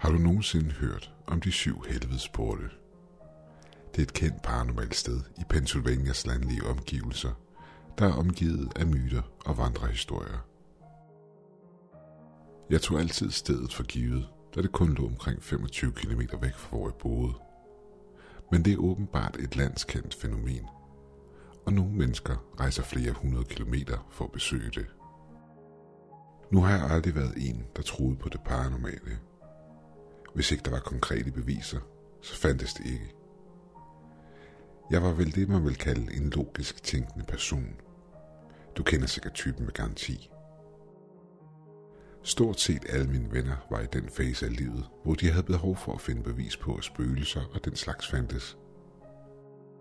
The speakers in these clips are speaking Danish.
Har du nogensinde hørt om de syv helvedesporte? Det er et kendt paranormalt sted i Pennsylvanias landlige omgivelser, der er omgivet af myter og vandrehistorier. Jeg tog altid stedet for givet, da det kun lå omkring 25 km væk fra hvor jeg boede. Men det er åbenbart et landskendt fænomen, og nogle mennesker rejser flere hundrede kilometer for at besøge det. Nu har jeg aldrig været en, der troede på det paranormale. Hvis ikke der var konkrete beviser, så fandtes det ikke. Jeg var vel det, man vil kalde en logisk tænkende person. Du kender sikkert typen med garanti. Stort set alle mine venner var i den fase af livet, hvor de havde behov for at finde bevis på, at spøgelser og den slags fandtes.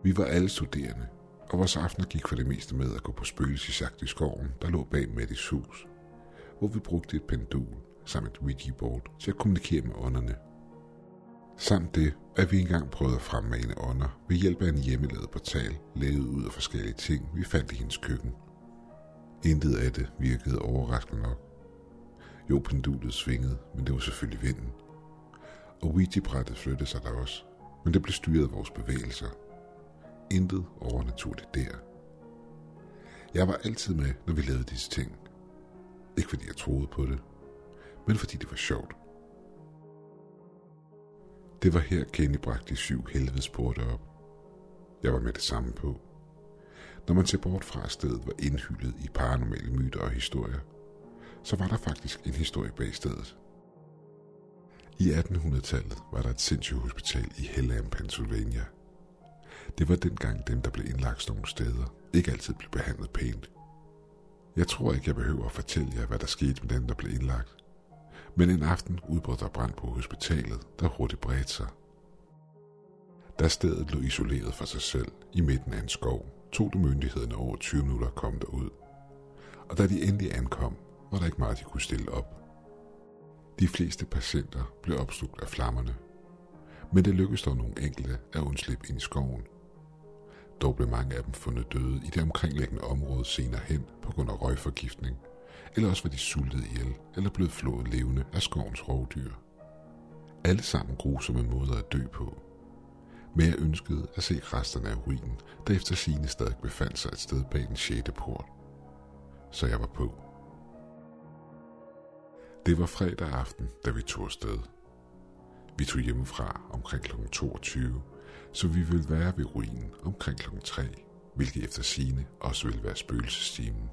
Vi var alle studerende, og vores aftener gik for det meste med at gå på spøgelsesjagt i skoven, der lå bag Mattis hus, hvor vi brugte et pendul samt et Ouija-board til at kommunikere med ånderne. Samt det, at vi engang prøvede at fremmane ånder ved hjælp af en hjemmelavet portal, lavet ud af forskellige ting, vi fandt i hendes køkken. Intet af det virkede overraskende nok. Jo, pendulet svingede, men det var selvfølgelig vinden. Og Ouija-brættet flyttede sig der også, men det blev styret af vores bevægelser. Intet overnaturligt der. Jeg var altid med, når vi lavede disse ting. Ikke fordi jeg troede på det, men fordi det var sjovt. Det var her Kenny bragte de syv helvedesporte op. Jeg var med det samme på. Når man ser bort fra, at stedet var indhyldet i paranormale myter og historier, så var der faktisk en historie bag stedet. I 1800-tallet var der et sindssygt hospital i Hellam, Pennsylvania. Det var dengang dem, der blev indlagt nogle steder, ikke altid blev behandlet pænt. Jeg tror ikke, jeg behøver at fortælle jer, hvad der skete med dem, der blev indlagt. Men en aften udbrød der brand på hospitalet, der hurtigt bredte sig. Da stedet lå isoleret for sig selv i midten af en skov, tog det myndighederne over 20 minutter at komme derud. Og da de endelig ankom, var der ikke meget, de kunne stille op. De fleste patienter blev opslugt af flammerne, men det lykkedes dog nogle enkelte at undslippe ind i skoven. Dog blev mange af dem fundet døde i det omkringliggende område senere hen på grund af røgforgiftning, eller også var de sultet ihjel eller blevet flået levende af skovens rovdyr. Alle sammen grusomme måder at dø på. Men jeg ønskede at se resterne af ruinen, der efter sine stadig befandt sig et sted bag den sjette port. Så jeg var på. Det var fredag aften, da vi tog afsted. Vi tog hjemmefra omkring kl. 22, så vi ville være ved ruinen omkring kl. 3, hvilket efter sine også ville være spøgelsestimen.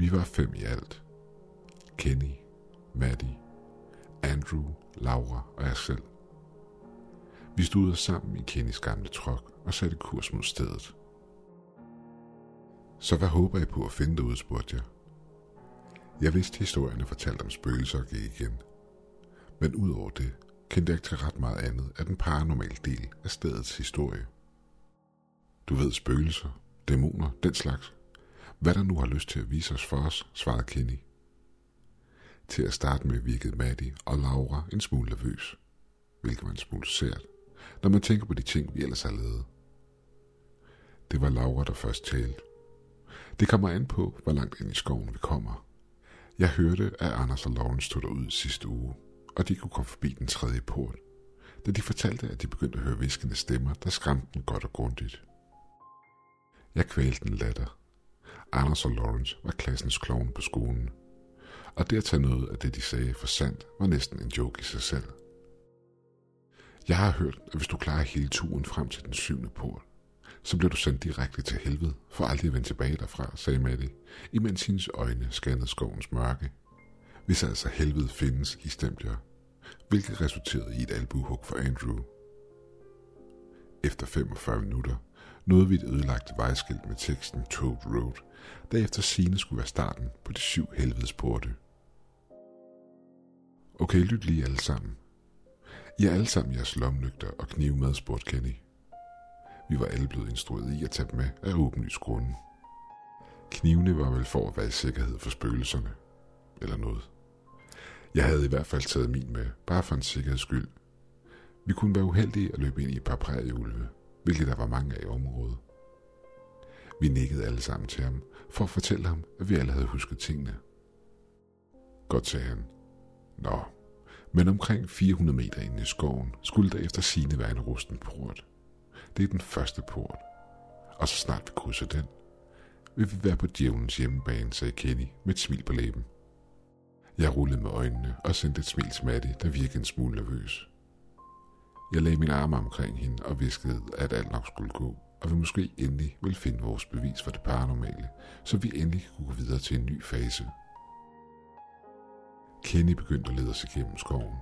Vi var fem i alt. Kenny, Maddie, Andrew, Laura og jeg selv. Vi stod sammen i Kennys gamle trok og satte kurs mod stedet. Så hvad håber I på at finde derude, spurgte jeg. Jeg vidste historierne fortalte om spøgelser og gik igen. Men udover det, kendte jeg ikke til ret meget andet af den paranormale del af stedets historie. Du ved spøgelser, dæmoner, den slags. Hvad der nu har lyst til at vise os for os, svarede Kenny. Til at starte med virkede Maddie og Laura en smule nervøs, hvilket var en smule sært, når man tænker på de ting, vi ellers har lavet. Det var Laura, der først talte. Det kommer an på, hvor langt ind i skoven vi kommer. Jeg hørte, at Anders og Lawrence stod derud sidste uge, og de kunne komme forbi den tredje port, da de fortalte, at de begyndte at høre viskende stemmer, der skræmte den godt og grundigt. Jeg kvælte en latter. Anders og Lawrence var klassens klovn på skolen, og det at tage noget af det, de sagde for sandt, var næsten en joke i sig selv. Jeg har hørt, at hvis du klarer hele turen frem til den syvende port, så bliver du sendt direkte til helvede, for aldrig at vende tilbage derfra, sagde Maddie, imens hendes øjne scannede skovens mørke. Hvis altså helvede findes, stemte jeg, hvilket resulterede i et albuhug for Andrew. Efter 45 minutter nåede vi et ødelagt vejskilt med teksten Toad Road, der efter sine skulle være starten på de syv helvedes porte. Okay, lyt lige alle sammen. I er alle sammen jeres lomlygter og knive med, spurgte Kenny. Vi var alle blevet instrueret i at tage dem med af åbenlys grunden. Knivene var vel for at være i sikkerhed for spøgelserne. Eller noget. Jeg havde i hvert fald taget min med, bare for en sikkerheds skyld. Vi kunne være uheldige at løbe ind i et par prærieulve, hvilket der var mange af i området. Vi nikkede alle sammen til ham, for at fortælle ham, at vi alle havde husket tingene. Godt, sagde han. Nå, Men omkring 400 meter inde i skoven skulle der efter sine være en rusten port. Det er den første port. Og så snart vi krydser den, vil vi være på djævelens hjemmebane, sagde Kenny med et smil på læben. Jeg rullede med øjnene og sendte et smil til Maddie, der virkede en smule nervøs. Jeg lagde min arme omkring hende og viskede, at alt nok skulle gå, og vi måske endelig ville finde vores bevis for det paranormale, så vi endelig kunne gå videre til en ny fase. Kenny begyndte at lede os igennem skoven.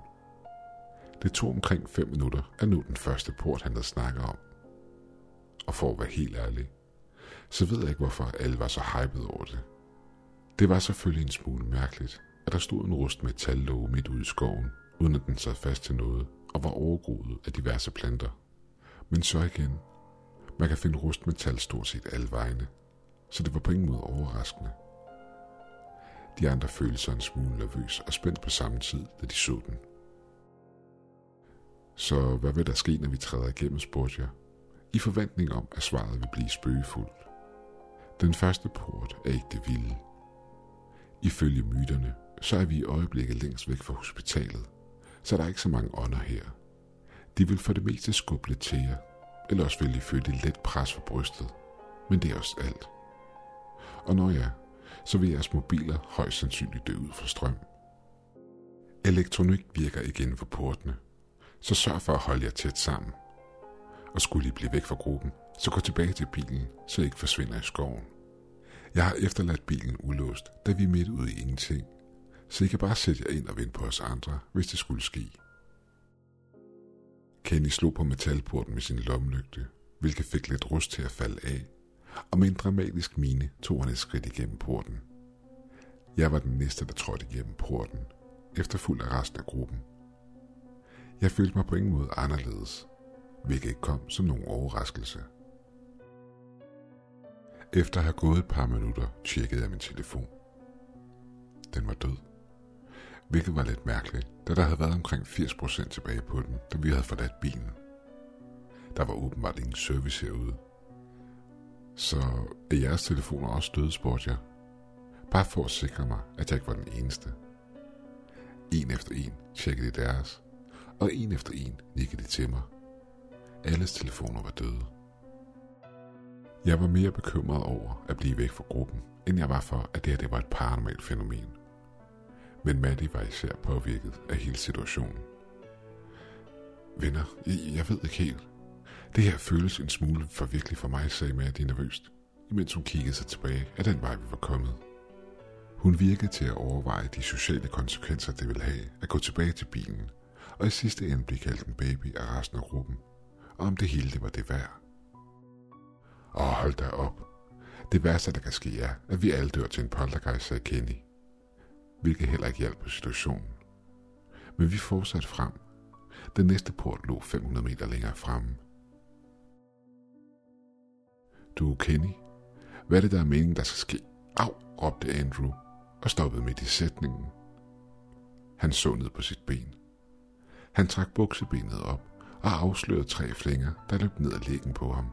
Det tog omkring 5 minutter at nå den første port, han havde snakket om. Og for at være helt ærlig, så ved jeg ikke, hvorfor alle var så hyped over det. Det var selvfølgelig en smule mærkeligt, at der stod en rust metallåge midt ude i skoven, uden at den sad fast til noget, og var overgroet af diverse planter. Men så igen, man kan finde rustmetal stort set alle vegne, så det var på ingen måde overraskende. De andre følte sig en smule nervøs og spændt på samme tid, da de så den. Så hvad vil der ske, når vi træder igennem, spurgte jeg, i forventning om, at svaret vil blive spøgefuldt. Den første port er ikke det vilde. Ifølge myterne, så er vi i øjeblikket længst væk fra hospitalet, så der er ikke så mange ånder her. De vil for det meste skubbe lidt til jer, eller også vil de føle et let pres for brystet. Men det er også alt. Og når ja, så vil jeres mobiler højst sandsynligt dø ud for strøm. Elektronik virker igen for portene, så sørg for at holde jer tæt sammen. Og skulle I blive væk fra gruppen, så gå tilbage til bilen, så I ikke forsvinder i skoven. Jeg har efterladt bilen ulåst, da vi er midt ude i ingenting, så I kan bare sætte jer ind og vente på os andre, hvis det skulle ske. Kenny slog på metalporten med sin lommelygte, hvilket fik lidt rust til at falde af, og med en dramatisk mine tog han et skridt igennem porten. Jeg var den næste, der trådte igennem porten, efterfulgt af resten af gruppen. Jeg følte mig på ingen måde anderledes, hvilket ikke kom som nogen overraskelse. Efter at have gået et par minutter, tjekkede jeg min telefon. Den var død. Hvilket var lidt mærkeligt, da der havde været omkring 80% tilbage på den, da vi havde forladt bilen. Der var åbenbart ingen service herude. Så er jeres telefoner også døde, spurgte jeg. Bare for at sikre mig, at jeg ikke var den eneste. En efter en tjekkede de deres, og en efter en nikkede de til mig. Alles telefoner var døde. Jeg var mere bekymret over at blive væk fra gruppen, end jeg var for, at det her det var et paranormalt fænomen. Men Maddie var især påvirket af hele situationen. Venner, jeg, ved ikke helt. Det her føles en smule for virkelig for mig, sagde Maddie nervøst, imens hun kiggede sig tilbage af den vej, vi var kommet. Hun virkede til at overveje de sociale konsekvenser, det ville have at gå tilbage til bilen, og i sidste ende blive kaldt en baby af resten af gruppen, og om det hele det var det værd. Og hold da op. Det værste, der kan ske, er, at vi alle dør til en poltergeist, sagde Kenny. Hvilket heller ikke hjalp på situationen. Men vi fortsatte frem. Den næste port lå 500 meter længere fremme. Du, Kenny, hvad er det, der er meningen, der skal ske? Au, råbte Andrew og stoppede midt i sætningen. Han så ned på sit ben. Han trak buksebenet op og afslørede tre flænger, der løb ned ad lægen på ham.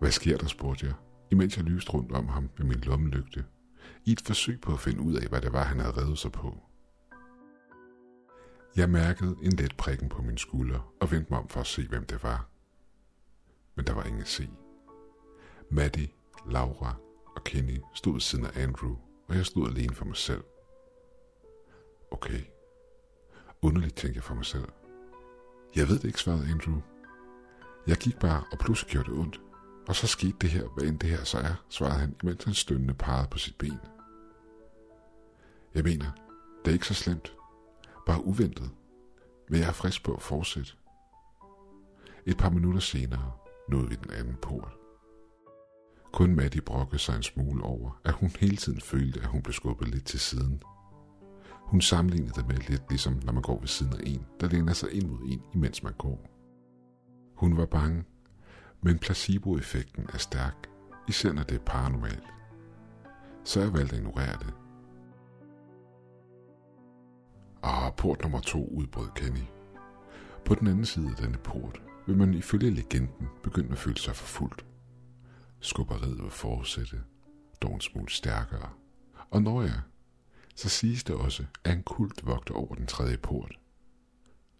Hvad sker der, spurgte jeg, imens jeg lyste rundt om ham med min lommelygte, i et forsøg på at finde ud af, hvad det var, han havde revet sig på. Jeg mærkede en let prikken på min skulder og vendte mig om for at se, hvem det var. Men der var ingen at se. Maddie, Laura og Kenny stod ved siden af Andrew, og jeg stod alene for mig selv. Okay. Underligt tænkte jeg for mig selv. Jeg ved det ikke, svarede Andrew. Jeg gik bare, og pludselig gjorde det ondt. Og så skete det her, hvad end det her så er, svarede han, imens han stønnende pegede på sit ben. Jeg mener, det er ikke så slemt. Bare uventet. Men jeg er frisk på at fortsætte. Et par minutter senere nåede vi den anden port. Kun Maddie brokkede sig en smule over, at hun hele tiden følte, at hun blev skubbet lidt til siden. Hun sammenlignede det med lidt ligesom, når man går ved siden af en, der læner sig ind mod en, imens man går. Hun var bange, men placeboeffekten er stærk, især når det er paranormalt. Så jeg valgte at ignorere det. Ah, port nummer to udbrød Kenny. På den anden side af denne port vil man ifølge legenden begynde at føle sig forfulgt. Skubberiet vil fortsætte, dog en smule stærkere. Og når jeg, så siges det også, at en kult vogter over den tredje port,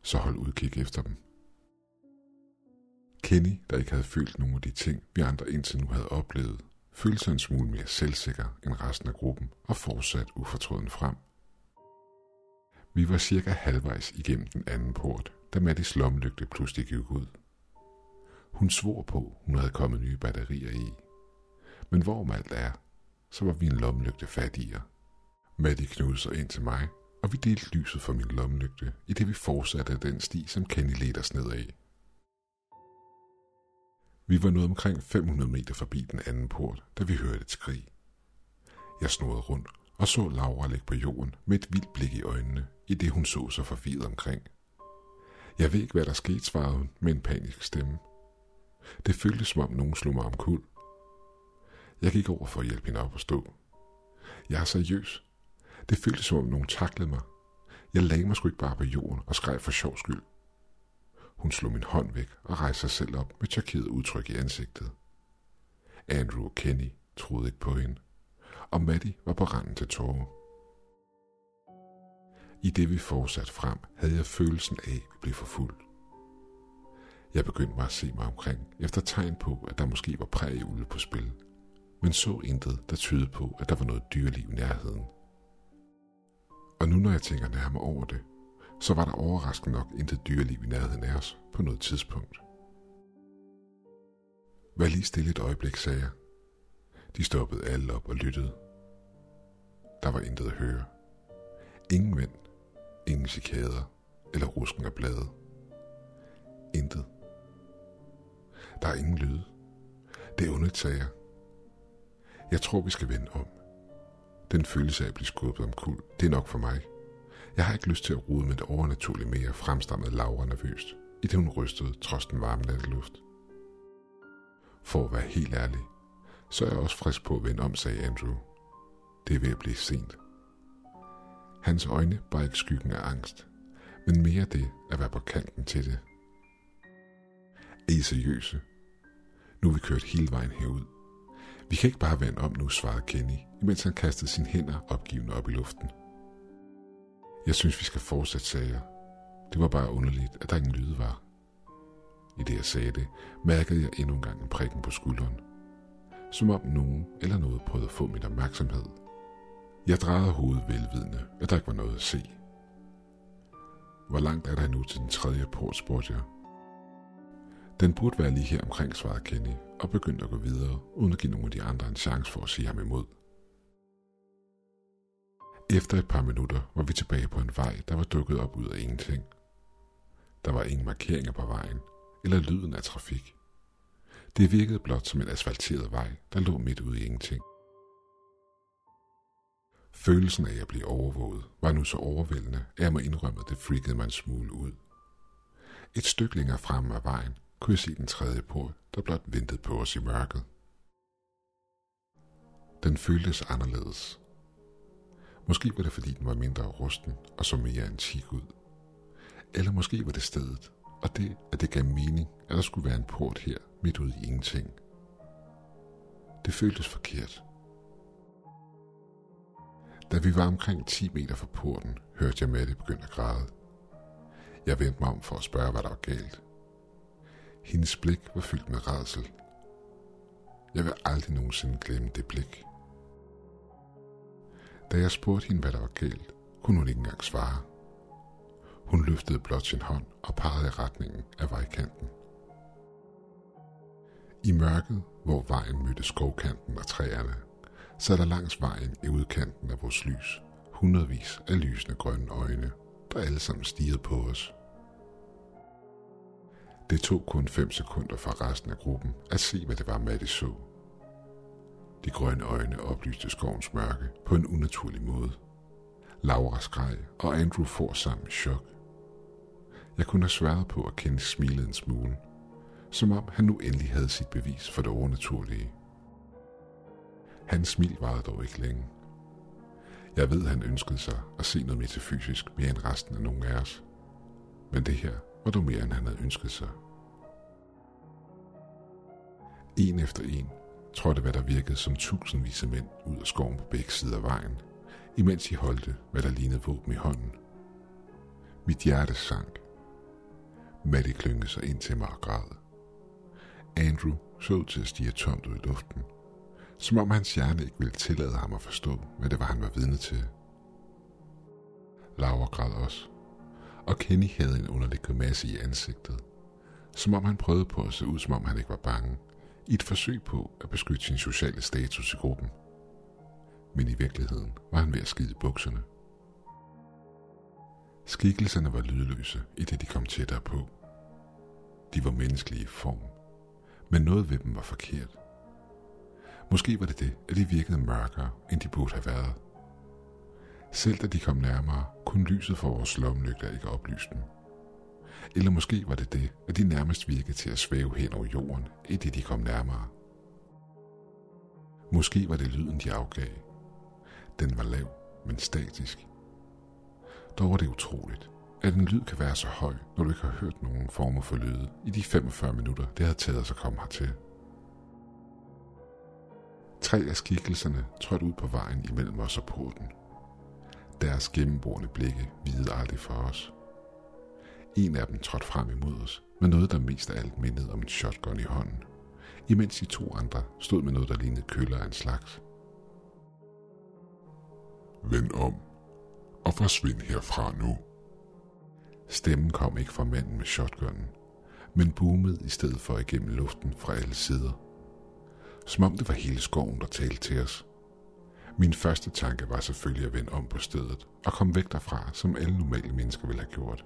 så hold udkig efter dem. Kenny, der ikke havde følt nogen af de ting, vi andre indtil nu havde oplevet, følte sig en smule mere selvsikker end resten af gruppen og fortsat ufortrøden frem. Vi var cirka halvvejs igennem den anden port, da Mattis lommelygte pludselig gik ud. Hun svor på, hun havde kommet nye batterier i. Men hvor alt er, så var vi en lommelygte fattigere. Matti knudede sig ind til mig, og vi delte lyset fra min lommelygte, i det vi fortsatte den sti, som Kenny ledte os nedad. Vi var nået omkring 500 meter forbi den anden port, da vi hørte et skrig. Jeg snurrede rundt og så Laura ligge på jorden med et vildt blik i øjnene, i det hun så sig forvirret omkring. Jeg ved ikke, hvad der skete, svarede hun med en panisk stemme. Det føltes som om nogen slog mig om kul. Jeg gik over for at hjælpe hende op at stå. Jeg er seriøs. Det føltes som om nogen taklede mig. Jeg lagde mig sgu ikke bare på jorden og skreg for sjov skyld. Hun slog min hånd væk og rejste sig selv op med chokeret udtryk i ansigtet. Andrew og Kenny troede ikke på hende, og Maddie var på randen til tårer. I det vi fortsatte frem, havde jeg følelsen af, at blive forfulgt. Jeg begyndte bare at se mig omkring, efter tegn på, at der måske var prægeulve på spil, men så intet, der tydede på, at der var noget dyreliv i nærheden. Og nu når jeg tænker nærmere over det, så var der overraskende nok intet dyreliv i nærheden af os på noget tidspunkt. Vær lige stille et øjeblik, sagde jeg. De stoppede alle op og lyttede. Der var intet at høre. Ingen vind, ingen cikader eller rusken af blade. Intet. Der er ingen lyde. Det er ondt, sagde jeg. Jeg tror, vi skal vende om. Den følelse af at blive skubbet om kul, det er nok for mig. Jeg har ikke lyst til at rode med det overnaturlige mere, fremstammede Laura nervøst, i det hun rystede trods den varme natteluft. For at være helt ærlig, så er jeg også frisk på at vende om, sagde Andrew. Det er ved at blive sent. Hans øjne var ikke skyggen af angst, men mere det at være på kanten til det. Er I seriøse? Nu er vi kørt hele vejen herud. Vi kan ikke bare vende om nu, svarede Kenny, imens han kastede sine hænder opgivende op i luften. Jeg synes, vi skal fortsætte, sagde jeg. Det var bare underligt, at der ingen lyde var. I det, jeg sagde det, mærkede jeg endnu en gang en prikken på skulderen. Som om nogen eller noget prøvede at få min opmærksomhed. Jeg drejede hovedet velvidende, at der ikke var noget at se. Hvor langt er der nu til den tredje port, spurgte jeg. Den burde være lige her omkring, svarede Kenny, og begyndte at gå videre, uden at give nogen af de andre en chance for at sige ham imod. Efter et par minutter var vi tilbage på en vej, der var dukket op ud af ingenting. Der var ingen markeringer på vejen, eller lyden af trafik. Det virkede blot som en asfalteret vej, der lå midt ude i ingenting. Følelsen af at blive overvåget var nu så overvældende, at jeg må indrømme, at det freakede mig en smule ud. Et stykke længere frem af vejen kunne jeg se den tredje port, der blot ventede på os i mørket. Den føltes anderledes. Måske var det fordi den var mindre rusten og så mere antik ud. Eller måske var det stedet, og det, at det gav mening, at der skulle være en port her midt ude i ingenting. Det føltes forkert. Da vi var omkring 10 meter fra porten, hørte jeg Mette begynde at græde. Jeg vendte mig om for at spørge, hvad der var galt. Hendes blik var fyldt med redsel. Jeg vil aldrig nogensinde glemme det blik. Da jeg spurgte hende, hvad der var galt, kunne hun ikke engang svare. Hun løftede blot sin hånd og pegede i retningen af vejkanten. I mørket, hvor vejen mødte skovkanten og træerne, sad der langs vejen i udkanten af vores lys hundredvis af lysende grønne øjne, der alle sammen stirrede på os. Det tog kun fem sekunder for resten af gruppen at se, hvad det var, Matte så. De grønne øjne oplyste skovens mørke på en unaturlig måde. Laura skreg, og Andrew får sammen i chok. Jeg kunne have sværet på at kende smilet en smule, som om han nu endelig havde sit bevis for det overnaturlige. Hans smil varede dog ikke længe. Jeg ved, han ønskede sig at se noget metafysisk mere end resten af nogen af os. Men det her var dog mere, end han havde ønsket sig. En efter en trådte, hvad der virkede som tusindvis af mænd ud af skoven på begge sider af vejen, imens de holdte, hvad der lignede våben i hånden. Mit hjerte sank. Maddie klyngede sig ind til mig og græd. Andrew så ud til at stige tomt ud i luften, som om hans hjerne ikke ville tillade ham at forstå, hvad det var, han var vidne til. Laura græd også, og Kenny havde en underlig grimasse i ansigtet, som om han prøvede på at se ud, som om han ikke var bange, i et forsøg på at beskytte sin sociale status i gruppen. Men i virkeligheden var han ved at skide bukserne. Skikkelserne var lydløse, i det de kom tættere på. De var menneskelige i form, men noget ved dem var forkert. Måske var det det, at de virkede mørkere, end de burde have været. Selv da de kom nærmere, kunne lyset fra vores lommelygter ikke oplyse dem. Eller måske var det det, at de nærmest virkede til at svæve hen over jorden, i det de kom nærmere. Måske var det lyden, de afgav. Den var lav, men statisk. Dog var det utroligt, at en lyd kan være så høj, når du ikke har hørt nogen former for lyde i de 45 minutter, det havde taget os at komme hertil. Tre af skikkelserne trådte ud på vejen imellem os og porten. Deres gennemborende blikke videde aldrig for os. En af dem trådte frem imod os med noget, der mest af alt mindede om en shotgun i hånden, imens de to andre stod med noget, der lignede køller af en slags. Vend om og forsvind herfra nu. Stemmen kom ikke fra manden med shotgunnen, men boomede i stedet for igennem luften fra alle sider. Som om det var hele skoven, der talte til os. Min første tanke var selvfølgelig at vende om på stedet og komme væk derfra, som alle normale mennesker ville have gjort.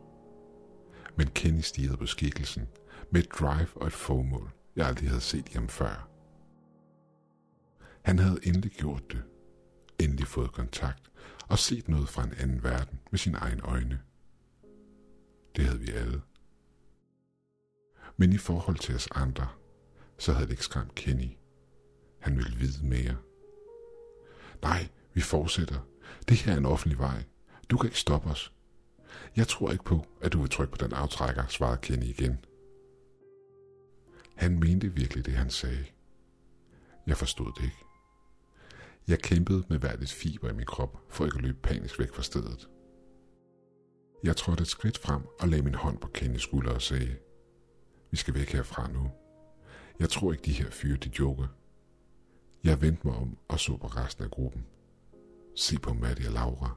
Men Kenny stirrede på skikkelsen med et drive og et formål, jeg aldrig havde set ham før. Han havde endelig gjort det. Endelig fået kontakt og set noget fra en anden verden med sine egne øjne. Det havde vi alle. Men i forhold til os andre, så havde det ikke skræmt Kenny. Han ville vide mere. Nej, vi fortsætter. Det her er en offentlig vej. Du kan ikke stoppe os. Jeg tror ikke på, at du vil trykke på den aftrækker, svarede Kenny igen. Han mente virkelig det, han sagde. Jeg forstod det ikke. Jeg kæmpede med hvert et fiber i min krop, for ikke at løbe panisk væk fra stedet. Jeg trådte et skridt frem og lagde min hånd på Kennys skulder og sagde, vi skal væk herfra nu. Jeg tror ikke, de her fyre, de joker. Jeg vendte mig om og så på resten af gruppen. Se på Maddie og Laura.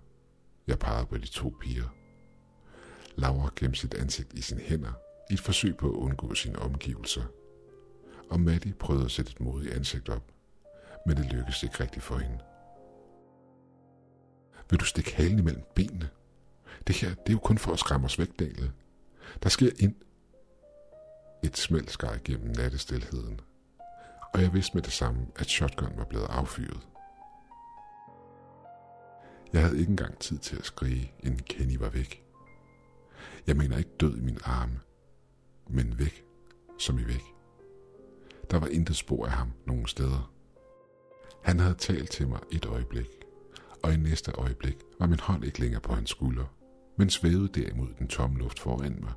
Jeg pegede på de to piger. Laura gemte sit ansigt i sine hænder i et forsøg på at undgå sine omgivelser. Og Maddie prøvede at sætte et modigt ansigt op, men det lykkedes ikke rigtigt for hende. Vil du stikke halen imellem benene? Det her, det er jo kun for at skræmme os væk, Daniel. Der sker ind. Et smæld skar igennem nattestilheden, og jeg vidste med det samme, at shotgun var blevet affyret. Jeg havde ikke engang tid til at skrige, inden Kenny var væk. Jeg mener ikke død i min arme, men væk, som i væk. Der var intet spor af ham nogen steder. Han havde talt til mig et øjeblik, og i næste øjeblik var min hånd ikke længere på hans skulder, men svævede derimod den tomme luft foran mig.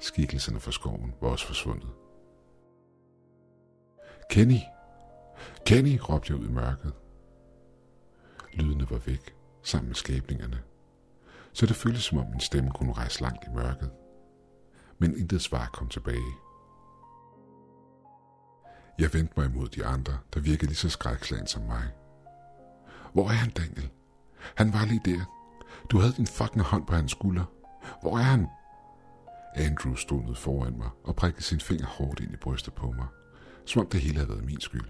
Skikkelserne fra skoven var også forsvundet. Kenny! Kenny! råbte jeg ud i mørket. Lydene var væk, sammen med skabningerne. Så det føltes som om min stemme kunne rejse langt i mørket. Men intet svar kom tilbage. Jeg vendte mig imod de andre, der virkede lige så skrækslagen som mig. Hvor er han, Daniel? Han var lige der. Du havde din fucking hånd på hans skulder. Hvor er han? Andrew stod ned foran mig og prikkede sin finger hårdt ind i brystet på mig, som om det hele havde været min skyld.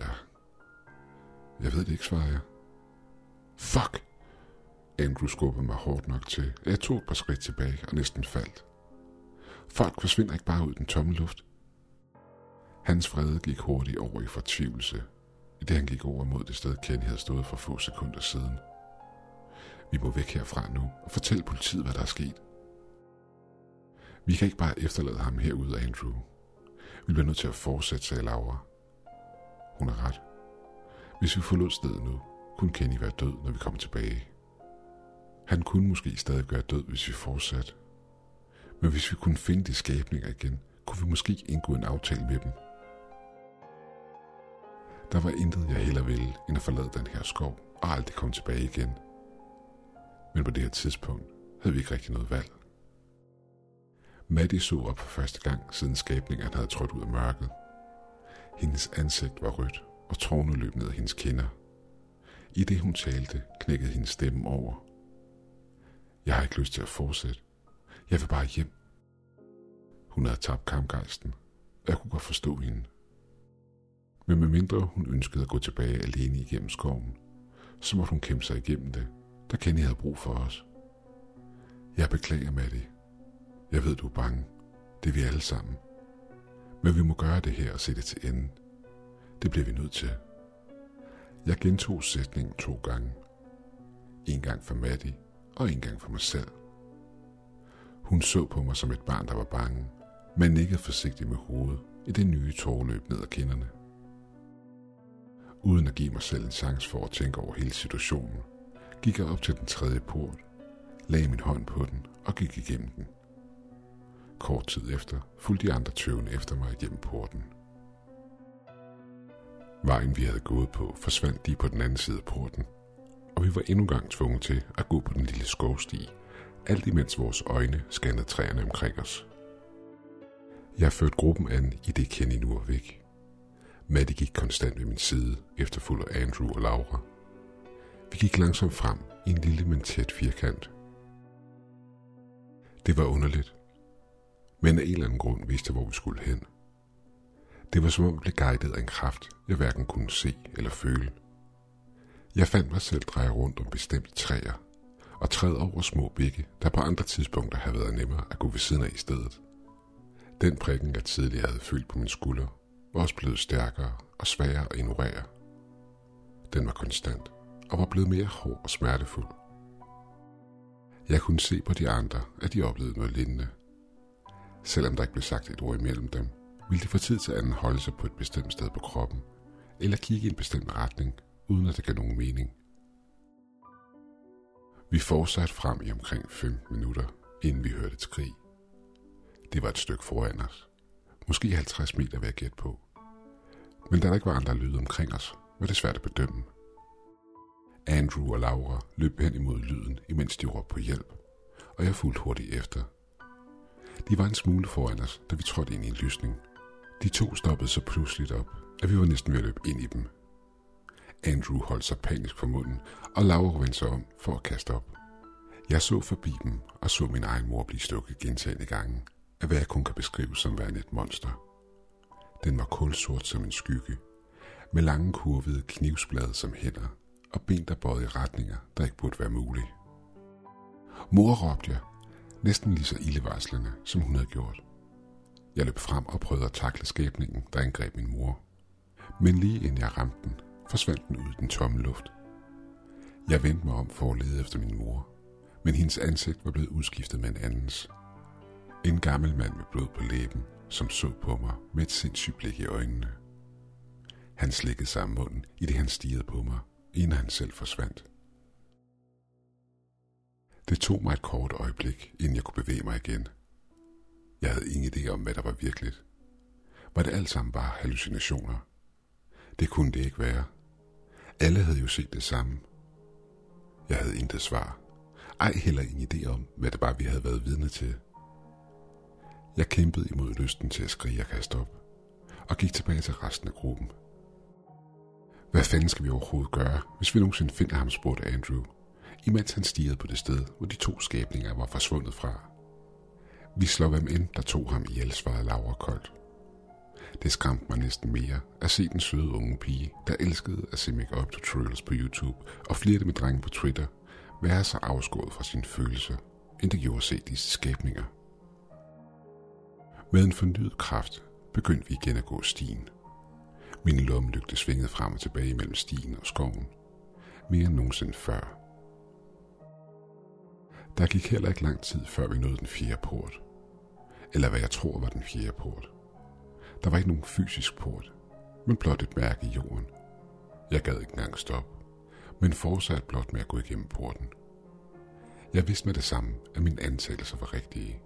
Ja, jeg ved det ikke, svarede jeg. Fuck! Andrew skubbede mig hårdt nok til, at jeg tog et par skridt tilbage og næsten faldt. Folk forsvinder ikke bare ud i den tomme luft. Hans vrede gik hurtigt over i fortvivlelse, i det han gik over mod det sted, Kenny havde stået for få sekunder siden. Vi må væk herfra nu og fortælle politiet, hvad der er sket. Vi kan ikke bare efterlade ham herude, Andrew. Vi bliver nødt til at fortsætte, sagde Laura. Hun er ret. Hvis vi forlod stedet nu, kunne Kenny være død, når vi kommer tilbage. Han kunne måske stadig være død, hvis vi fortsatte. Men hvis vi kunne finde de skabninger igen, kunne vi måske indgå en aftale med dem. Der var intet, jeg heller ville, end at forlade den her skov og aldrig komme tilbage igen. Men på det her tidspunkt havde vi ikke rigtig noget valg. Maddie så op for første gang, siden skabningen havde trådt ud af mørket. Hendes ansigt var rødt, og tårne løb ned af hendes kinder. I det hun talte, knækkede hendes stemme over. Jeg har ikke lyst til at fortsætte. Jeg vil bare hjem. Hun havde tabt kampgejsten, og jeg kunne godt forstå hende. Men medmindre hun ønskede at gå tilbage alene igennem skoven, så måtte hun kæmpe sig igennem det, da Kenny havde brug for os. Jeg beklager, Maddie. Jeg ved, du er bange. Det er vi alle sammen. Men vi må gøre det her og se det til ende. Det bliver vi nødt til. Jeg gentog sætningen to gange. En gang for Maddie, og en gang for mig selv. Hun så på mig som et barn, der var bange, men nikkede forsigtigt med hovedet i det nye tårløb ned ad kinderne. Uden at give mig selv en chance for at tænke over hele situationen, gik jeg op til den tredje port, lagde min hånd på den og gik igennem den. Kort tid efter fulgte de andre tøvende efter mig igennem porten. Vejen vi havde gået på forsvandt lige på den anden side af porten, og vi var endnu gang tvunget til at gå på den lille skovsti, alt imens vores øjne scannede træerne omkring os. Jeg førte gruppen an i det Kenny nu var væk. Maddie gik konstant ved min side, efterfulgt af Andrew og Laura. Vi gik langsomt frem i en lille, men tæt firkant. Det var underligt, men af en eller anden grund vidste hvor vi skulle hen. Det var som om jeg blev guidet af en kraft, jeg hverken kunne se eller føle. Jeg fandt mig selv dreje rundt om bestemte træer, og træde over små bække, der på andre tidspunkter havde været nemmere at gå ved siden af i stedet. Den prikken, jeg tidligere havde følt på min skulder, var også blevet stærkere og sværere at ignorere. Den var konstant og var blevet mere hård og smertefuld. Jeg kunne se på de andre, at de oplevede noget lignende. Selvom der ikke blev sagt et ord imellem dem, ville de få tid til at holde sig på et bestemt sted på kroppen, eller kigge i en bestemt retning, uden at det gav nogen mening. Vi fortsatte frem i omkring 15 minutter, inden vi hørte et skrig. Det var et stykke foran os. Måske 50 meter ved at gætte på. Men da der ikke var andre lyde omkring os, var det svært at bedømme. Andrew og Laura løb hen imod lyden, imens de råbte på hjælp, og jeg fulgte hurtigt efter. De var en smule foran os, da vi trådte ind i en lysning. De to stoppede så pludseligt op, at vi var næsten ved at løbe ind i dem. Andrew holdt sig panisk for munden, og Laura vendte sig om for at kaste op. Jeg så forbi dem og så min egen mor blive stukket gentagende gange, af hvad jeg kun kan beskrive som værende et monster. Den var kulsort som en skygge, med lange kurvede knivsblade som hænder og ben, der bøjede i retninger, der ikke burde være mulige. Mor råbte jeg, næsten lige så ildevarslende, som hun havde gjort. Jeg løb frem og prøvede at takle skæbningen, der angreb min mor. Men lige inden jeg ramte den, forsvandt den ud i den tomme luft. Jeg vendte mig om for at lede efter min mor, men hendes ansigt var blevet udskiftet med en andens. En gammel mand med blod på læben, som så på mig med et sindssygt blik i øjnene. Han slikkede sig om munden, i det han stirrede på mig, inden han selv forsvandt. Det tog mig et kort øjeblik, inden jeg kunne bevæge mig igen. Jeg havde ingen idé om, hvad der var virkeligt. Var det alt sammen bare hallucinationer? Det kunne det ikke være. Alle havde jo set det samme. Jeg havde intet svar. Ej heller ingen idé om, hvad det var, vi havde været vidne til. Jeg kæmpede imod lysten til at skrige og kaste op, og gik tilbage til resten af gruppen. Hvad fanden skal vi overhovedet gøre, hvis vi nogensinde finder ham, spurgte Andrew, imens han stirrede på det sted, hvor de to skabninger var forsvundet fra. Vi slår hvem ind, der tog ham ihjel, svarede Laura koldt. Det skræmte mig næsten mere at se den søde unge pige, der elskede at se make-up tutorials på YouTube og flirte med drenge på Twitter, være så afskåret fra sine følelser, end det gjorde at se disse skabninger. Med en fornyet kraft begyndte vi igen at gå stien. Min lommelygte svingede frem og tilbage mellem stien og skoven. Mere end nogensinde før. Der gik heller ikke lang tid, før vi nåede den fjerde port. Eller hvad jeg tror var den fjerde port. Der var ikke nogen fysisk port, men blot et mærke i jorden. Jeg gad ikke engang stoppe, men fortsatte blot med at gå igennem porten. Jeg vidste med det samme, at mine antagelser var rigtige.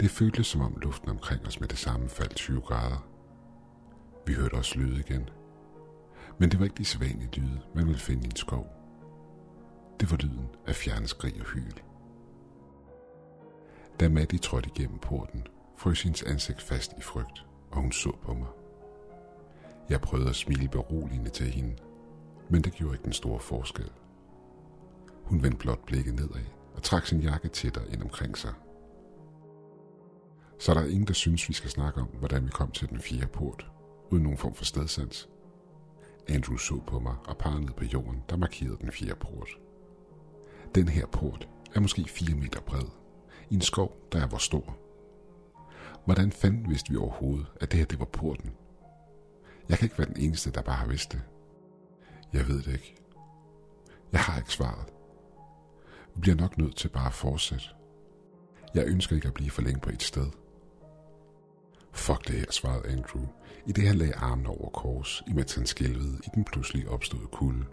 Det føltes som om luften omkring os med det samme faldt 20 grader. Vi hørte også lyde igen. Men det var ikke de sædvanlige lyde, man ville finde i en skov. Det var lyden af fjerne skrig og hyl. Da Maddie trådte igennem porten, frøs hendes ansigt fast i frygt, og hun så på mig. Jeg prøvede at smile beroligende til hende, men det gjorde ikke den store forskel. Hun vendte blot blikket nedad og trak sin jakke tættere ind omkring sig. Så der er ingen, der synes, vi skal snakke om, hvordan vi kom til den fjerde port, uden nogen form for stedsans. Andrew så på mig og pegede ned på jorden, der markerede den fjerde port. Den her port er måske 4 meter bred, i en skov, der er hvor stor. Hvordan fanden vidste vi overhovedet, at det her det var porten? Jeg kan ikke være den eneste, der bare har vidst det. Jeg ved det ikke. Jeg har ikke svaret. Vi bliver nok nødt til bare at fortsætte. Jeg ønsker ikke at blive for længe på et sted. Fuck det her, svarede Andrew, i det han lagde armen over kors, imens han skælvede i den pludselig opståede kulde.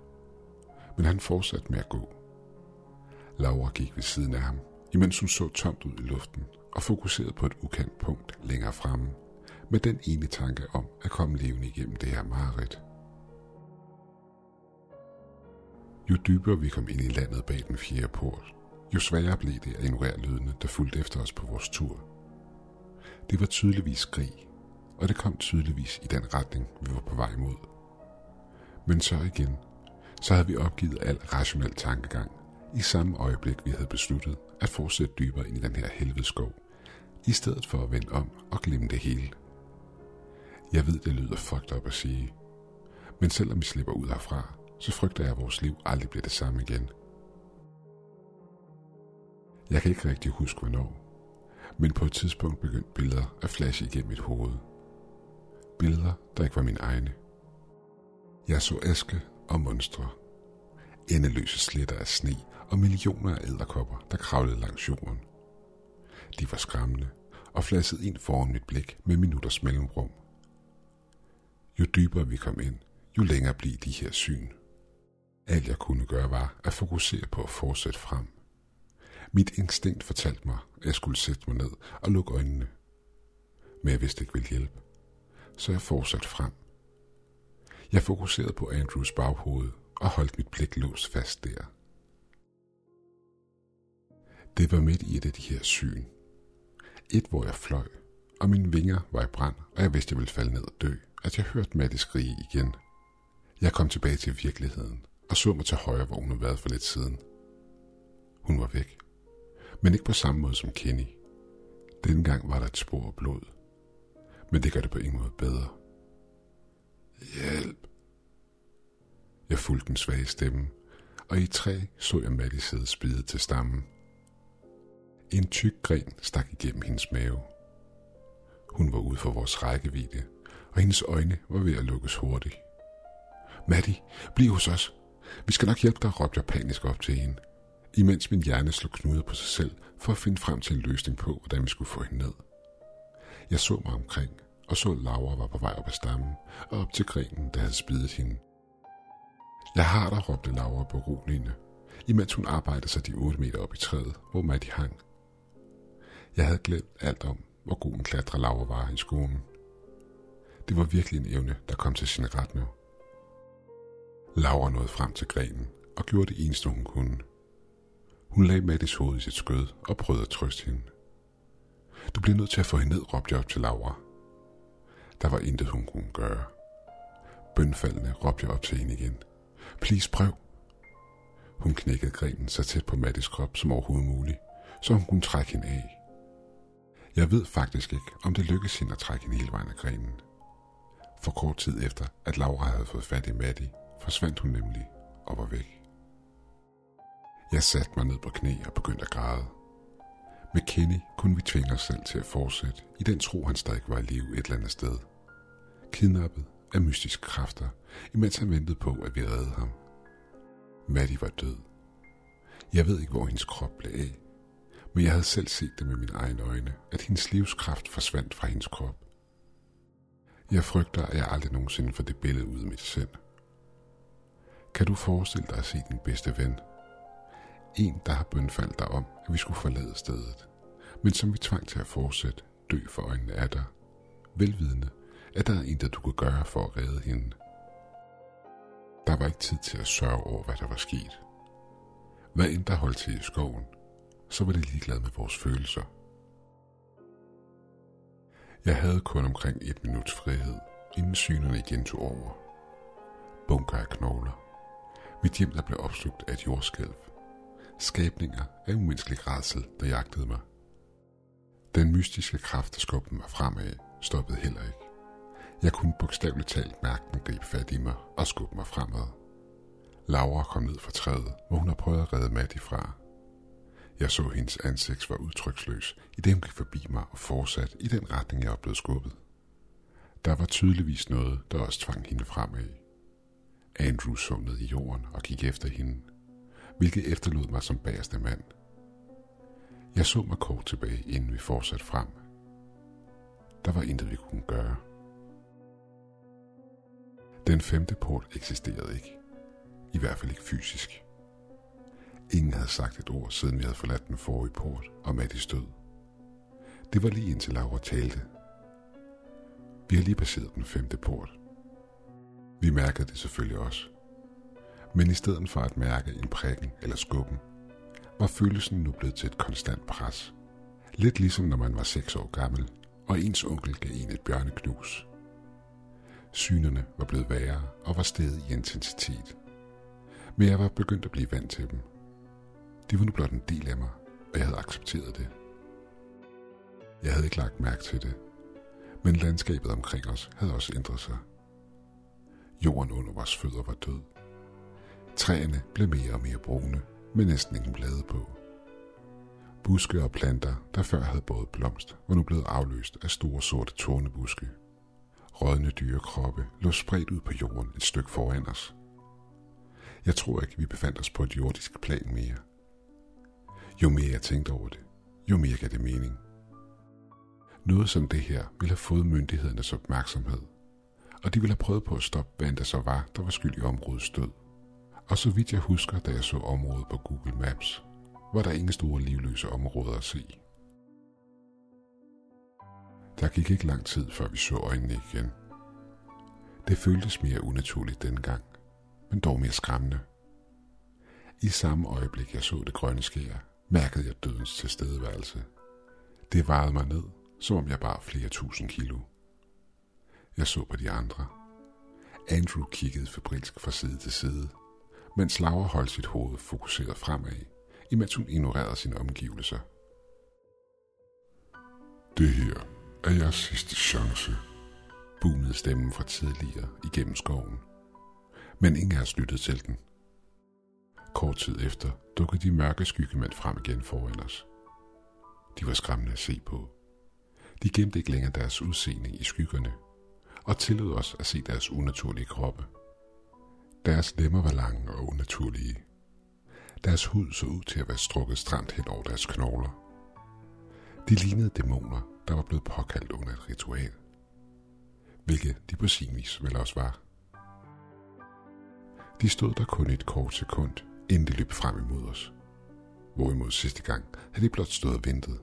Men han fortsatte med at gå. Laura gik ved siden af ham, imens hun så tomt ud i luften og fokuseret på et ukendt punkt længere fremme, med den ene tanke om at komme levende igennem det her mareridt. Jo dybere vi kom ind i landet bag den fjerde port, jo sværere blev det at ignorere lydene, der fulgte efter os på vores tur. Det var tydeligvis skrig, og det kom tydeligvis i den retning, vi var på vej mod. Men så igen, så havde vi opgivet al rationel tankegang i samme øjeblik, vi havde besluttet at fortsætte dybere ind i den her helvedeskov, i stedet for at vende om og glemme det hele. Jeg ved, det lyder fucked up at sige, men selvom vi slipper ud herfra, så frygter jeg, at vores liv aldrig bliver det samme igen. Jeg kan ikke rigtig huske, hvornår, men på et tidspunkt begyndte billeder at flashe igennem mit hoved. Billeder, der ikke var mine egne. Jeg så æske og monstre. Endeløse sletter af sne og millioner af æderkopper, der kravlede langs jorden. De var skræmmende og flassede ind foran mit blik med minutters mellemrum. Jo dybere vi kom ind, jo længere blev de her syn. Alt jeg kunne gøre var at fokusere på at fortsætte frem. Mit instinkt fortalte mig, at jeg skulle sætte mig ned og lukke øjnene. Men jeg vidste ikke ville hjælpe. Så jeg fortsatte frem. Jeg fokuserede på Andrews baghoved og holdt mit blik låst fast der. Det var midt i et af de her syn. Et, hvor jeg fløj, og mine vinger var i brand, og jeg vidste, jeg ville falde ned og dø, at jeg hørte Matte skrige igen. Jeg kom tilbage til virkeligheden, og så mig til højre, hvor hun havde været for lidt siden. Hun var væk. Men ikke på samme måde som Kenny. Dengang var der et spor af blod. Men det gør det på ingen måde bedre. Hjælp! Jeg fulgte den svage stemme, og i træ så jeg Maddie sidde spidet til stammen. En tyk gren stak igennem hendes mave. Hun var ude for vores rækkevidde, og hendes øjne var ved at lukkes hurtigt. Maddie, bliv hos os. Vi skal nok hjælpe dig, råbte jeg panisk op til hende, imens min hjerne slog knuder på sig selv for at finde frem til en løsning på, hvordan vi skulle få hende ned. Jeg så mig omkring, og så Laura var på vej op ad stammen og op til grenen, der havde spidet hende. Jeg har dig, råbte Laura på roligende, imens hun arbejdede sig de 8 meter op i træet, hvor Maddie hang. Jeg havde glemt alt om, hvor god en klatre Laura var i skolen. Det var virkelig en evne, der kom til sin ret nu. Laura nåede frem til grenen og gjorde det eneste, hun kunne. Hun lagde Mattis hoved i sit skød og prøvede at trøste hende. Du bliver nødt til at få hende ned, råbte jeg op til Laura. Der var intet, hun kunne gøre. Bønfaldende råbte jeg op til hende igen. Please, prøv. Hun knækkede grenen så tæt på Mattis krop som overhovedet muligt, så hun kunne trække hende af. Jeg ved faktisk ikke, om det lykkedes hende at trække hende hele vejen af grenen. For kort tid efter, at Laura havde fået fat i Maddie, forsvandt hun nemlig og var væk. Jeg satte mig ned på knæ og begyndte at græde. Med Kenny kunne vi tvinge os selv til at fortsætte, i den tro han stadig var i live et eller andet sted. Kidnappet af mystiske kræfter, imens han ventede på, at vi reddede ham. Maddie var død. Jeg ved ikke, hvor hendes krop blev af, men jeg havde selv set det med mine egne øjne, at hendes livskraft forsvandt fra hendes krop. Jeg frygter, at jeg aldrig nogensinde får det billede ud af mit sind. Kan du forestille dig at se din bedste ven? En, der har bønfaldt dig om, at vi skulle forlade stedet, men som vi tvang til at fortsætte, dø for øjnene af dig, velvidende, at der er en, der du kunne gøre for at redde hende. Der var ikke tid til at sørge over, hvad der var sket. Hvad end der holdt til i skoven, så var det ligeglad med vores følelser. Jeg havde kun omkring et minuts frihed, inden synerne igen tog over. Bunker af knogler. Mit hjem, der blev opslugt af et jordskælv. Skabninger af umenneskelig rædsel, der jagtede mig. Den mystiske kraft, der skubbede mig fremad, stoppede heller ikke. Jeg kunne bogstaveligt talt mærke den gribe fat i mig og skubbe mig fremad. Laura kom ned fra træet, hvor hun har prøvet at redde Matt fra. Jeg så, at hendes ansigt var udtryksløs, i det hun gik forbi mig og fortsat i den retning, jeg var blevet skubbet. Der var tydeligvis noget, der også tvang hende fremad. Andrew så ned i jorden og gik efter hende, hvilket efterlod mig som bagerste mand. Jeg så mig kort tilbage, inden vi fortsatte frem. Der var intet, vi kunne gøre. Den femte port eksisterede ikke. I hvert fald ikke fysisk. Ingen havde sagt et ord, siden vi havde forladt den forrige port og Mattis stød. Det var lige indtil Laura talte. Vi har lige passeret den femte port. Vi mærkede det selvfølgelig også. Men i stedet for at mærke en prikken eller skubben, var følelsen nu blevet til et konstant pres. Lidt ligesom når man var 6 år gammel, og ens onkel gav en et bjørneknus. Synerne var blevet værre og var steget i intensitet. Men jeg var begyndt at blive vant til dem. Det var nu blot en del af mig, og jeg havde accepteret det. Jeg havde ikke lagt mærke til det, men landskabet omkring os havde også ændret sig. Jorden under vores fødder var død. Træerne blev mere og mere brune, med næsten ingen blade på. Buske og planter, der før havde båret blomst, var nu blevet afløst af store sorte tornebuske. Rådne dyrekroppe lå spredt ud på jorden et stykke foran os. Jeg tror ikke, vi befandt os på et jordisk plan mere. Jo mere jeg tænkte over det, jo mere gav det mening. Noget som det her ville have fået myndighedernes opmærksomhed, og de ville have prøvet på at stoppe, hvad der så var, der var skyld i områdets død. Og så vidt jeg husker, da jeg så området på Google Maps, var der ingen store livløse områder at se. Der gik ikke lang tid, før vi så øjnene igen. Det føltes mere unaturligt dengang, men dog mere skræmmende. I samme øjeblik, jeg så det grønne skær, mærkede jeg dødens tilstedeværelse. Det varede mig ned, som om jeg bar flere tusind kilo. Jeg så på de andre. Andrew kiggede febrilsk fra side til side, mens Laura holdt sit hoved fokuseret fremad, imens hun ignorerede sine omgivelser. Det her er jeres sidste chance, boomede stemmen fra tidligere igennem skoven. Men ingen af os lyttede til den. Kort tid efter dukkede de mørke skyggemænd frem igen foran os. De var skræmmende at se på. De gemte ikke længere deres udseende i skyggerne, og tillod os at se deres unaturlige kroppe. Deres lemmer var lange og unaturlige. Deres hud så ud til at være strukket stramt hen over deres knogler. De lignede dæmoner, der var blevet påkaldt under et ritual. Hvilket de på sin vis vel også var. De stod der kun et kort sekund, inden de løb frem imod os. Hvorimod sidste gang havde de blot stået og ventet.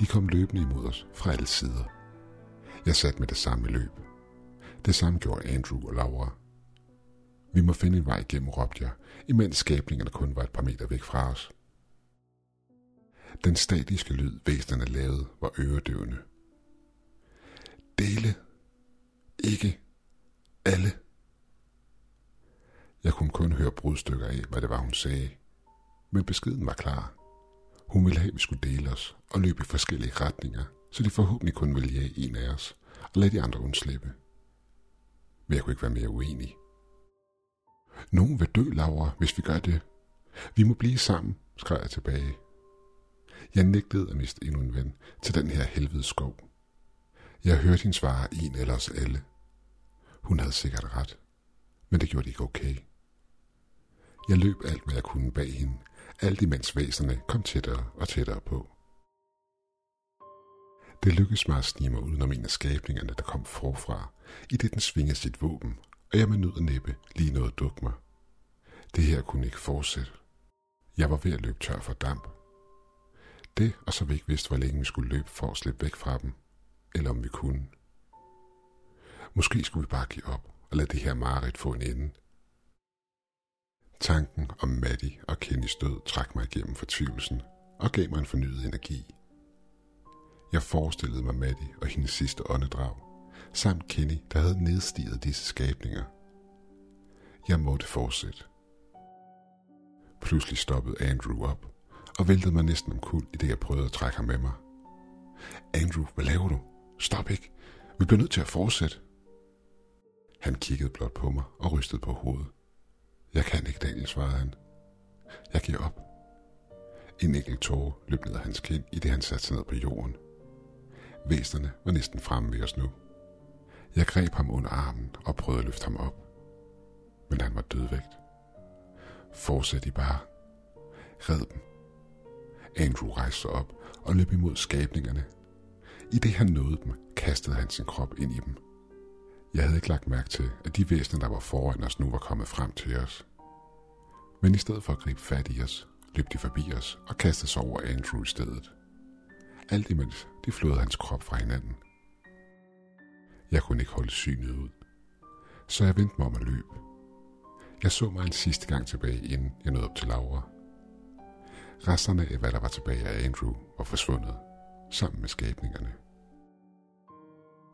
De kom løbende imod os fra alle sider. Jeg satte med det samme løb. Det samme gjorde Andrew og Laura. Vi må finde en vej igennem, råbte jeg, imens skabningerne kun var et par meter væk fra os. Den statiske lyd, væsenerne lavede, var øredøvende. Dele. Ikke. Alle. Jeg kunne kun høre brudstykker af, hvad det var, hun sagde. Men beskeden var klar. Hun ville have, at vi skulle dele os og løbe i forskellige retninger, så de forhåbentlig kun ville jage en af os og lade de andre undslippe. Men jeg kunne ikke være mere uenig. Nogen vil dø, Laura, hvis vi gør det. Vi må blive sammen, skrev jeg tilbage. Jeg nægtede at miste endnu en ven til den her helvede skov. Jeg hørte hende svare en eller os alle. Hun havde sikkert ret, men det gjorde det ikke okay. Jeg løb alt, hvad jeg kunne bag hende, alt imens væserne kom tættere og tættere på. Det lykkedes mig at snige mig udenom en af skabningerne, der kom forfra, i det den svingede sit våben, og jeg med nød og næppe lige noget duk mig. Det her kunne ikke fortsætte. Jeg var ved at løbe tør for damp. Det, og så vi ikke vidste, hvor længe vi skulle løbe for at slippe væk fra dem, eller om vi kunne. Måske skulle vi bare give op og lade det her mareridt få en ende. Tanken om Maddie og Kennys død trak mig igennem fortvivlelsen og gav mig en fornyet energi. Jeg forestillede mig Maddie og hendes sidste åndedrag, samt Kenny, der havde nedstiget disse skabninger. Jeg måtte fortsætte. Pludselig stoppede Andrew op og væltede mig næsten omkuld, i det jeg prøvede at trække ham med mig. Andrew, hvad laver du? Stop ikke. Vi bliver nødt til at fortsætte. Han kiggede blot på mig og rystede på hovedet. Jeg kan ikke, Daniel, svarede han. Jeg giver op. En enkelt tåre løb ned af hans kind, i det han satte sig ned på jorden. Væsnerne var næsten fremme ved os nu. Jeg greb ham under armen og prøvede at løfte ham op. Men han var dødvægt. Fortsæt I bare. Red dem. Andrew rejste sig op og løb imod skabningerne. I det han nåede dem, kastede han sin krop ind i dem. Jeg havde ikke lagt mærke til, at de væsener, der var foran os, nu var kommet frem til os. Men i stedet for at gribe fat i os, løb de forbi os og kastede sig over Andrew i stedet. Alt imens de flåede hans krop fra hinanden. Jeg kunne ikke holde synet ud, så jeg vendte mig om at løbe. Jeg så mig en sidste gang tilbage, inden jeg nåede op til Laura. Resterne af, hvad der var tilbage af Andrew, var forsvundet, sammen med skabningerne.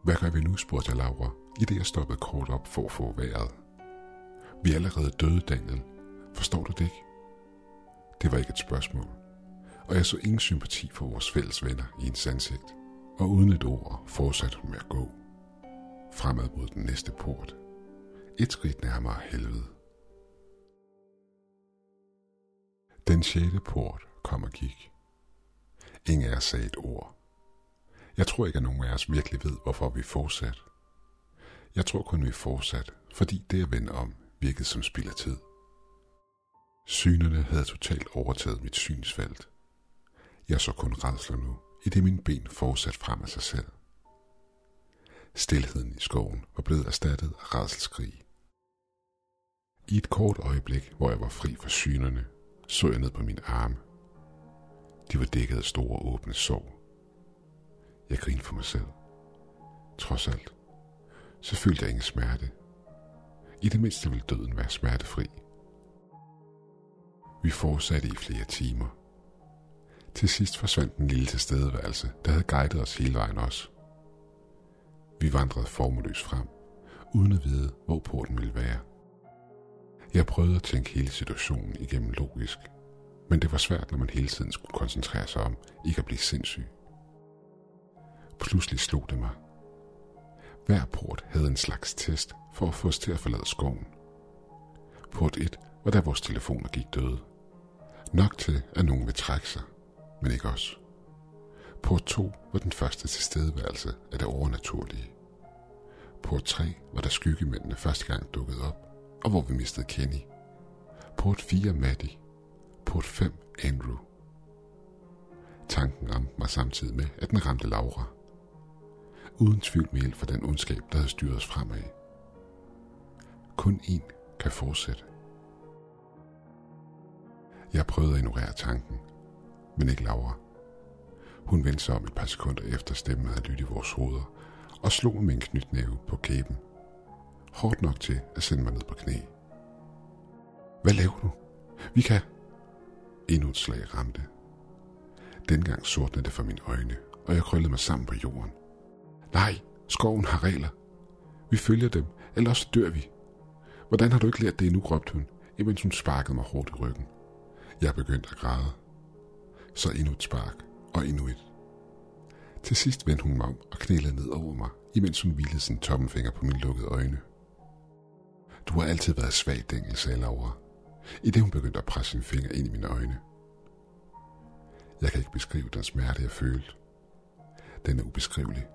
Hvad gør vi nu, spurgte jeg Laura, i det jeg stoppede kort op for at få vejret. Vi er allerede døde, Daniel. Forstår du det ikke? Det var ikke et spørgsmål, og jeg så ingen sympati for vores fælles venner i hendes ansigt, og uden et ord fortsatte hun med at gå. Fremad mod den næste port. Et skridt nærmere helvede. Den sjette port kom og gik. Ingen af os sagde et ord. Jeg tror ikke, at nogen af os virkelig ved, hvorfor vi fortsat. Jeg tror kun, vi fortsat, fordi det at vende om virkede som spild af tid. Synerne havde totalt overtaget mit synsfelt. Jeg så kun redsler nu, i det mine ben fortsat frem af sig selv. Stilheden i skoven var blevet erstattet af redselskrig. I et kort øjeblik, hvor jeg var fri for synerne, så jeg ned på mine arme. De var dækket af store åbne sår. Jeg grinede for mig selv. Trods alt, så følte jeg ingen smerte. I det mindste ville døden være smertefri. Vi fortsatte i flere timer. Til sidst forsvandt den lille tilstedeværelse, der havde guidet os hele vejen også. Vi vandrede formløst frem, uden at vide, hvor porten ville være. Jeg prøvede at tænke hele situationen igennem logisk, men det var svært, når man hele tiden skulle koncentrere sig om ikke at blive sindssyg. Pludselig slog det mig. Hver port havde en slags test for at få os til at forlade skoven. Port 1 var da vores telefoner gik døde. Nok til, at nogen vil trække sig, men ikke os. Port 2 var den første tilstedeværelse af det overnaturlige. Port 3 var da skyggemændene første gang dukkede op, og hvor vi mistede Kenny. Port 4 Maddie. Port 5 Andrew. Tanken ramte mig samtidig med, at den ramte Laura. Uden tvivl med hjælp for den ondskab, der havde styret os fremad. Kun én kan fortsætte. Jeg prøvede at ignorere tanken, men ikke Laura. Hun vendte sig om et par sekunder efter stemmen havde lyttet i vores hoveder, og slog med en knytnæve på kæben. Hårdt nok til at sende mig ned på knæ. Hvad laver du? Vi kan... Endnu et slag ramte. Dengang sortnede det for mine øjne, og jeg krøllede mig sammen på jorden. Nej, skoven har regler. Vi følger dem, ellers dør vi. Hvordan har du ikke lært det endnu, råbte hun, imens hun sparkede mig hårdt i ryggen. Jeg begyndte at græde. Så endnu et spark, og endnu et. Til sidst vendte hun mig om og knælede ned over mig, imens hun hvilede sin tommelfinger på mine lukkede øjne. Du har altid været svag, Dengel, sagde Laura, i det hun begyndte at presse sin finger ind i mine øjne. Jeg kan ikke beskrive den smerte, jeg følte. Den er ubeskrivelig.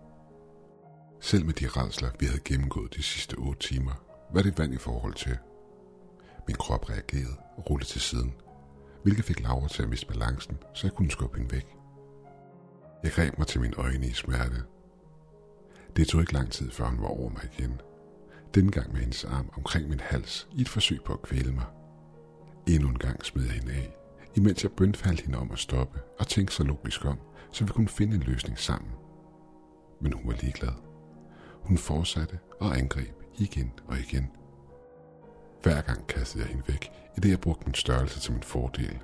Selv med de redsler, vi havde gennemgået de sidste 8 timer, var det vand i forhold til. Min krop reagerede og rullede til siden, hvilket fik Laura til at miste balancen, så jeg kunne skubbe hende væk. Jeg greb mig til mine øjne i smerte. Det tog ikke lang tid, før hun var over mig igen. Denne gang med hendes arm omkring min hals i et forsøg på at kvæle mig. Endnu en gang smed jeg hende af, imens jeg bønfaldt hende om at stoppe og tænke så logisk om, så vi kunne finde en løsning sammen. Men hun var ligeglad. Hun fortsatte og angreb igen og igen. Hver gang kastede jeg hende væk, i det jeg brugte min størrelse til min fordel.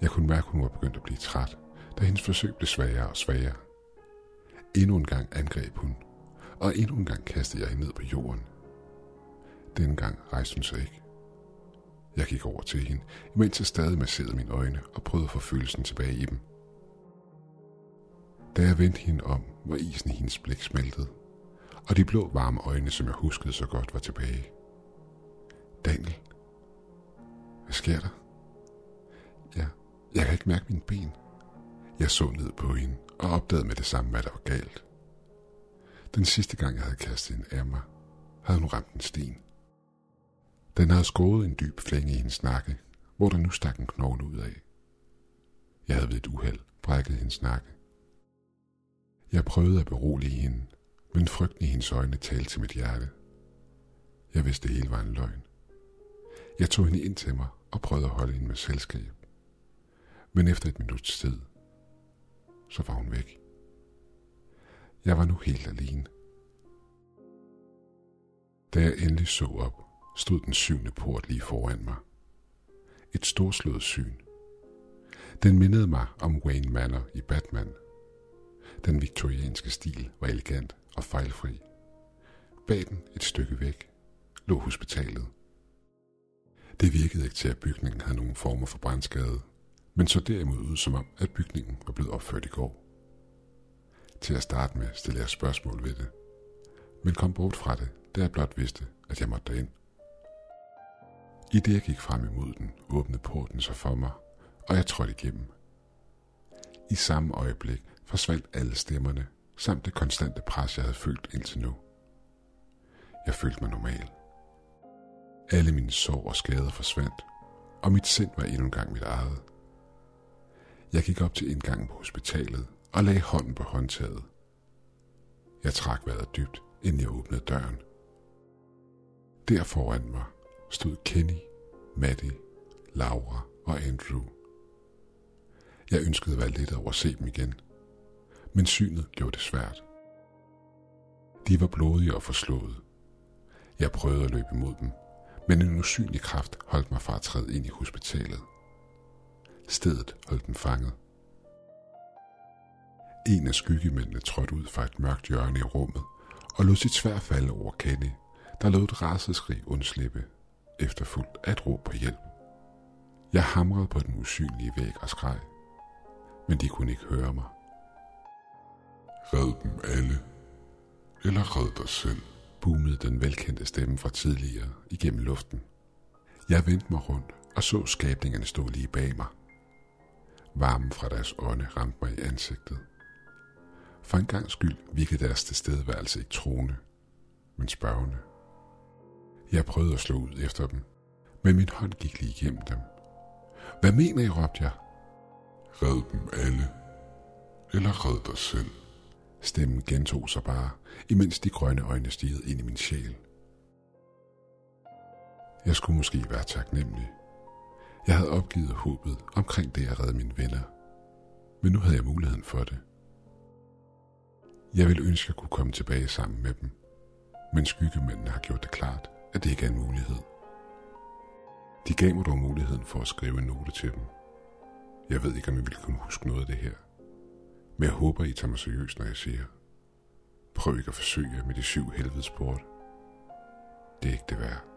Jeg kunne mærke, at hun var begyndt at blive træt, da hendes forsøg blev svagere og svagere. Endnu en gang angreb hun, og endnu en gang kastede jeg hende ned på jorden. Denne gang rejste hun sig ikke. Jeg gik over til hende, imens jeg stadig masserede mine øjne og prøvede at få følelsen tilbage i dem. Da jeg vendte hende om, var isen i hendes blik smeltet, og de blå varme øjne, som jeg huskede så godt, var tilbage. Daniel, hvad sker der? Ja, jeg kan ikke mærke mine ben. Jeg så ned på hende og opdagede med det samme, hvad der var galt. Den sidste gang, jeg havde kastet hende af mig, havde hun ramt en sten. Den havde skåret en dyb flænge i hendes nakke, hvor der nu stak en knogle ud af. Jeg havde ved et uheld brækket hendes nakke. Jeg prøvede at berolige hende, men frygten i hendes øjne talte til mit hjerte. Jeg vidste, det hele var en løgn. Jeg tog hende ind til mig og prøvede at holde hende med selskab. Men efter et minuts tid, så var hun væk. Jeg var nu helt alene. Da jeg endelig så op, stod den syvende port lige foran mig. Et storslået syn. Den mindede mig om Wayne Manor i Batman. Den viktorianske stil var elegant og fejlfri. Bag den et stykke væk lå hospitalet. Det virkede ikke til, at bygningen havde nogen former for brandskade, men så derimod ud som om, at bygningen var blevet opført i går. Til at starte med stillede jeg spørgsmål ved det, men kom bort fra det, da jeg blot vidste, at jeg måtte derind. I det jeg gik frem imod den, åbnede porten sig for mig, og jeg trådte igennem. I samme øjeblik forsvandt alle stemmerne, samt det konstante pres, jeg havde følt indtil nu. Jeg følte mig normal. Alle mine sår og skader forsvandt, og mit sind var endnu engang mit eget. Jeg gik op til indgangen på hospitalet og lagde hånden på håndtaget. Jeg trak vejret dybt, inden jeg åbnede døren. Der foran mig stod Kenny, Maddie, Laura og Andrew. Jeg ønskede at være lidt over at se dem igen, men synet gjorde det svært. De var blodige og forslået. Jeg prøvede at løbe imod dem, men en usynlig kraft holdt mig fra at træde ind i hospitalet. Stedet holdt dem fanget. En af skyggemændene trådte ud fra et mørkt hjørne i rummet og lod sit svær falde over Kenny, der lod et raseskrig undslippe, efterfulgt af et råb på hjælp. Jeg hamrede på den usynlige væg og skreg, men de kunne ikke høre mig. Red dem alle, eller red dig selv, boomede den velkendte stemme fra tidligere igennem luften. Jeg vendte mig rundt og så skabningerne stå lige bag mig. Varmen fra deres ånde ramte mig i ansigtet. For en gang skyld virkede deres tilstedeværelse ikke troende, men spørgende. Jeg prøvede at slå ud efter dem, men min hånd gik lige igennem dem. Hvad mener I, råbte jeg. Red dem alle, eller red dig selv. Stemmen gentog sig bare, imens de grønne øjne stigede ind i min sjæl. Jeg skulle måske være taknemmelig. Jeg havde opgivet håbet omkring det at redde mine venner. Men nu havde jeg muligheden for det. Jeg ville ønske, at jeg kunne komme tilbage sammen med dem. Men skyggemændene har gjort det klart, at det ikke er en mulighed. De gav mig dog muligheden for at skrive en note til dem. Jeg ved ikke, om jeg vil kunne huske noget af det her. Men jeg håber, I tager mig seriøst, når jeg siger, prøv ikke at forsøge med de syv helvedesport. Det er ikke det værd.